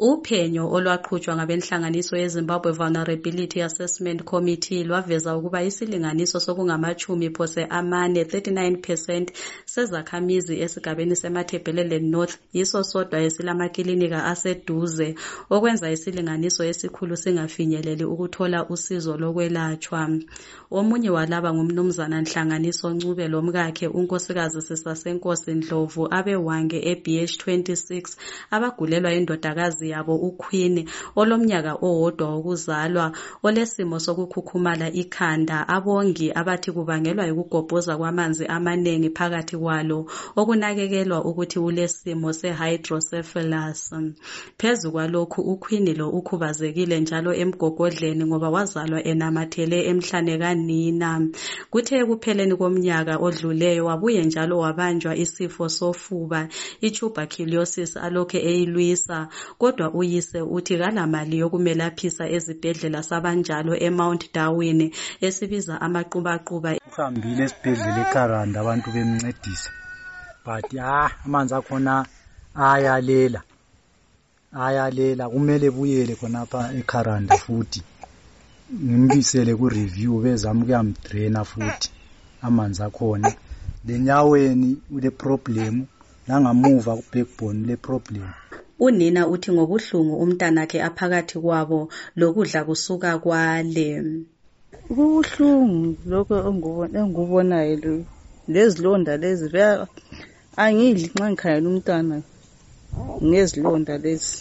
Uphenyo olwaqhutshwa ngabenhlanganiso yeZimbabwe Vulnerability Assessment Committee lwaveza ukuba isilinganiso sokungamachumi phose amane 39 percent sezakhamizi esigabeni seMatabeleland North yiso sodwa esilamakilinika aseduze okwenza isilinganiso esikhulu singafinyeleli ukuthola usizo lokwelatshwa. Omunye walaba ngumnumzana Nhlanganiso Ncube lomkakhe unkosikazi Sisasenkosi Ndlovu abewange eBH 26 abagulelwa indodakazi yabo uQueen olomnyaka owodwa wokuzalwa olesimo sokukhukhumala ikhanda abongi abathi kubangelwa yikugobhoza kwamanzi amanengi phakathi kwalo okunakekelwa ukuthi ulesimo sehydrocephalus. Phezu kwalokhu uQueen lo ukhubazekile njalo emgogodleni ngoba wazalwa enamathele emhlane kanina. Kuthe ekupheleni komnyaka odluleyo wabuye njalo wabanjwa isifo sofuba i-tuberculosis alokhe eyilwisa kodwa uyise uthi kalamali yokumelaphisa ezibhedlela sabanjalo eMount Darwin esibiza amaqubaquba. Uhambile esibhedlela eKaranda abantu bemncedisa but ah amanzi akhona ayalela ayalela. Kumele buyele khonapha eKaranda futhi ngimbisele ku-review bezama ukuyamdraina futhi amanzi akhona. Lenyaweni ule problem langamuva ku-backbone le problem. Unina uthi ngobuhlungu umntanakhe aphakathi kwabo lokudla kusuka kwale. Kubuhlungu lokho engikubonayo lezilonda lezi angidli nxa ngikhangela umntwana ngezilonda lezi.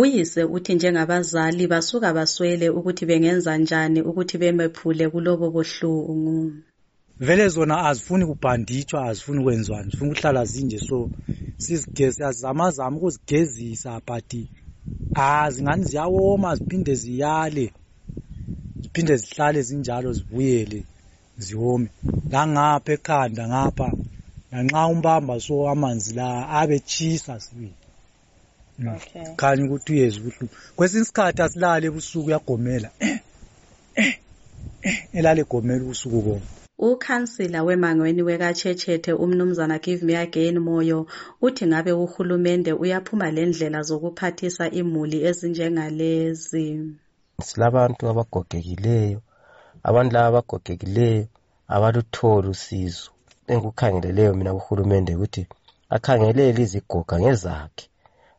Uyise uthi njengabazali basuka baswele ukuthi bengenza njani ukuthi bemephule kulobo buhlungu. Vele zona azifuni kubhanditshwa azifuni kwenziwani zifuna ukuhlala zinje. So sizigezi azizamazama ukuzigezisa but ah zingani ziyawoma ziphinde ziyale. Ziphinde zihlale zinjalo zibuyele ziwome. Langapha ekhanda ngapha lanxa umbamba so amanzi la abe chisa sibili Okay. khanya ukuthi uyeza ubuhlungu. Kwesinye isikhathi asilale ebusuku uyagomela. Elale egomela ubusuku bonke Ukhansila wemangweni wekaChechethe umnumzana Give Me Again Moyo uthi ngabe uhulumende uyaphuma lendlela zokuphathisa imuli ezinjengalezi. silabantu abagogekileyo abantu laba abagogekileyo abalutholi usizo. Engikukhangeleleyo mina kuhulumende ukuthi akhangelele izigoga ngezakhe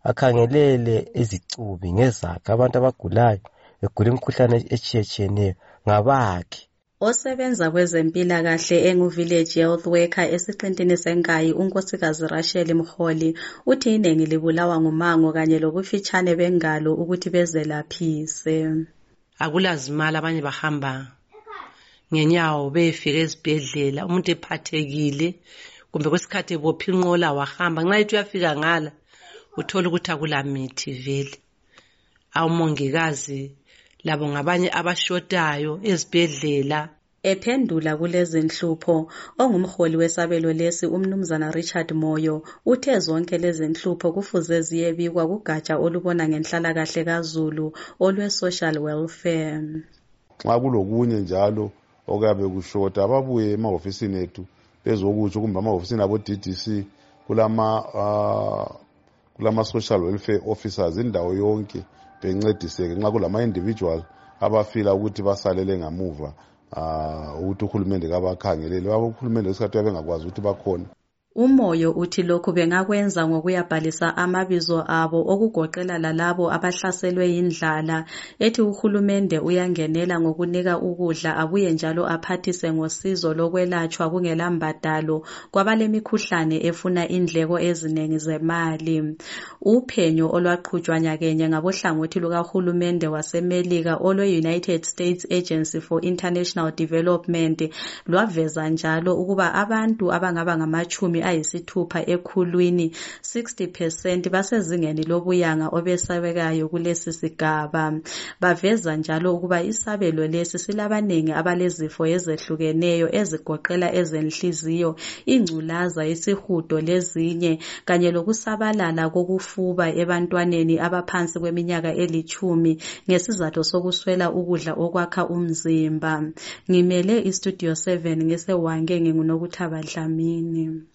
akhangelele izicubi ngezakhe. Abantu abagulayo begula imikhuhlane etshiyetshiyeneyo ngabakhe. Osebenza kwezempilakahle engu-Village Health Worker esiqintini senkayi unkosikazi Rachel Mkholi uthi iningi libulawa ngumango kanye lobufitshane bengalo ukuthi bezelaphise. akulazimali abanye bahamba ngenyawo beyefika ezibhedlela umuntu ephathekile kumbe kwesikhathi ebophe inqola wahamba. Nxa ethi uyafika ngala uthola ukuthi akulamithi vele. Omongikazi labo ngabanye abashotayo ezibhedlela Ephendula kulezi nhlupho, ongumholi wesabelo lesi umnumzana Richard Moyo uthe zonke lezi nhlupho kufuze ziyebikwa kugatsha olubona ngenhlalakahle kaZulu olwe social welfare. nxa kulokunye njalo okuyabe kushota ababuye emahofisini ethu bezokutsho kumbe amahofisini abo-ddc kulama uh, kulama-social welfare officers indawo yonke bencediseke nxa kulama-individual abafila ukuthi basalele ngamuva uh, ukuthi uhulumende kabakhangelele. Uhulumende kwesikhathi uyabe engakwazi ukuthi bakhona. Umoyo uthi lokhu bengakwenza ngokuyabhalisa amabizo abo okugoqela lalabo abahlaselwe yindlala ethi uhulumende uyangenela ngokunika ukudla abuye njalo aphathise ngosizo lokwelatshwa kungela mbadalo kwabalemikhuhlane efuna indleko ezinengi zemali. Uphenyo olwaqhutshwa nyakenye ngabohlangothi lukahulumende wasemelika olwe-United States Agency for International Development lwaveza njalo ukuba abantu abangaba ngamachumi ayisithupha ekhulwini 60 percent basezingeni lobuyanga obesabekayo kulesi sigaba. Baveza njalo ukuba isabelo lesi silabanengi abalezifo ezehlukeneyo ezigoqela ezenhliziyo, ingculaza, isihudo lezinye kanye lokusabalala kokufuba ebantwaneni abaphansi kweminyaka elitshumi ngesizathu sokuswela ukudla okwakha umzimba. Ngimele istudio 7 ngesewange ngingunokuthaba Dlamini.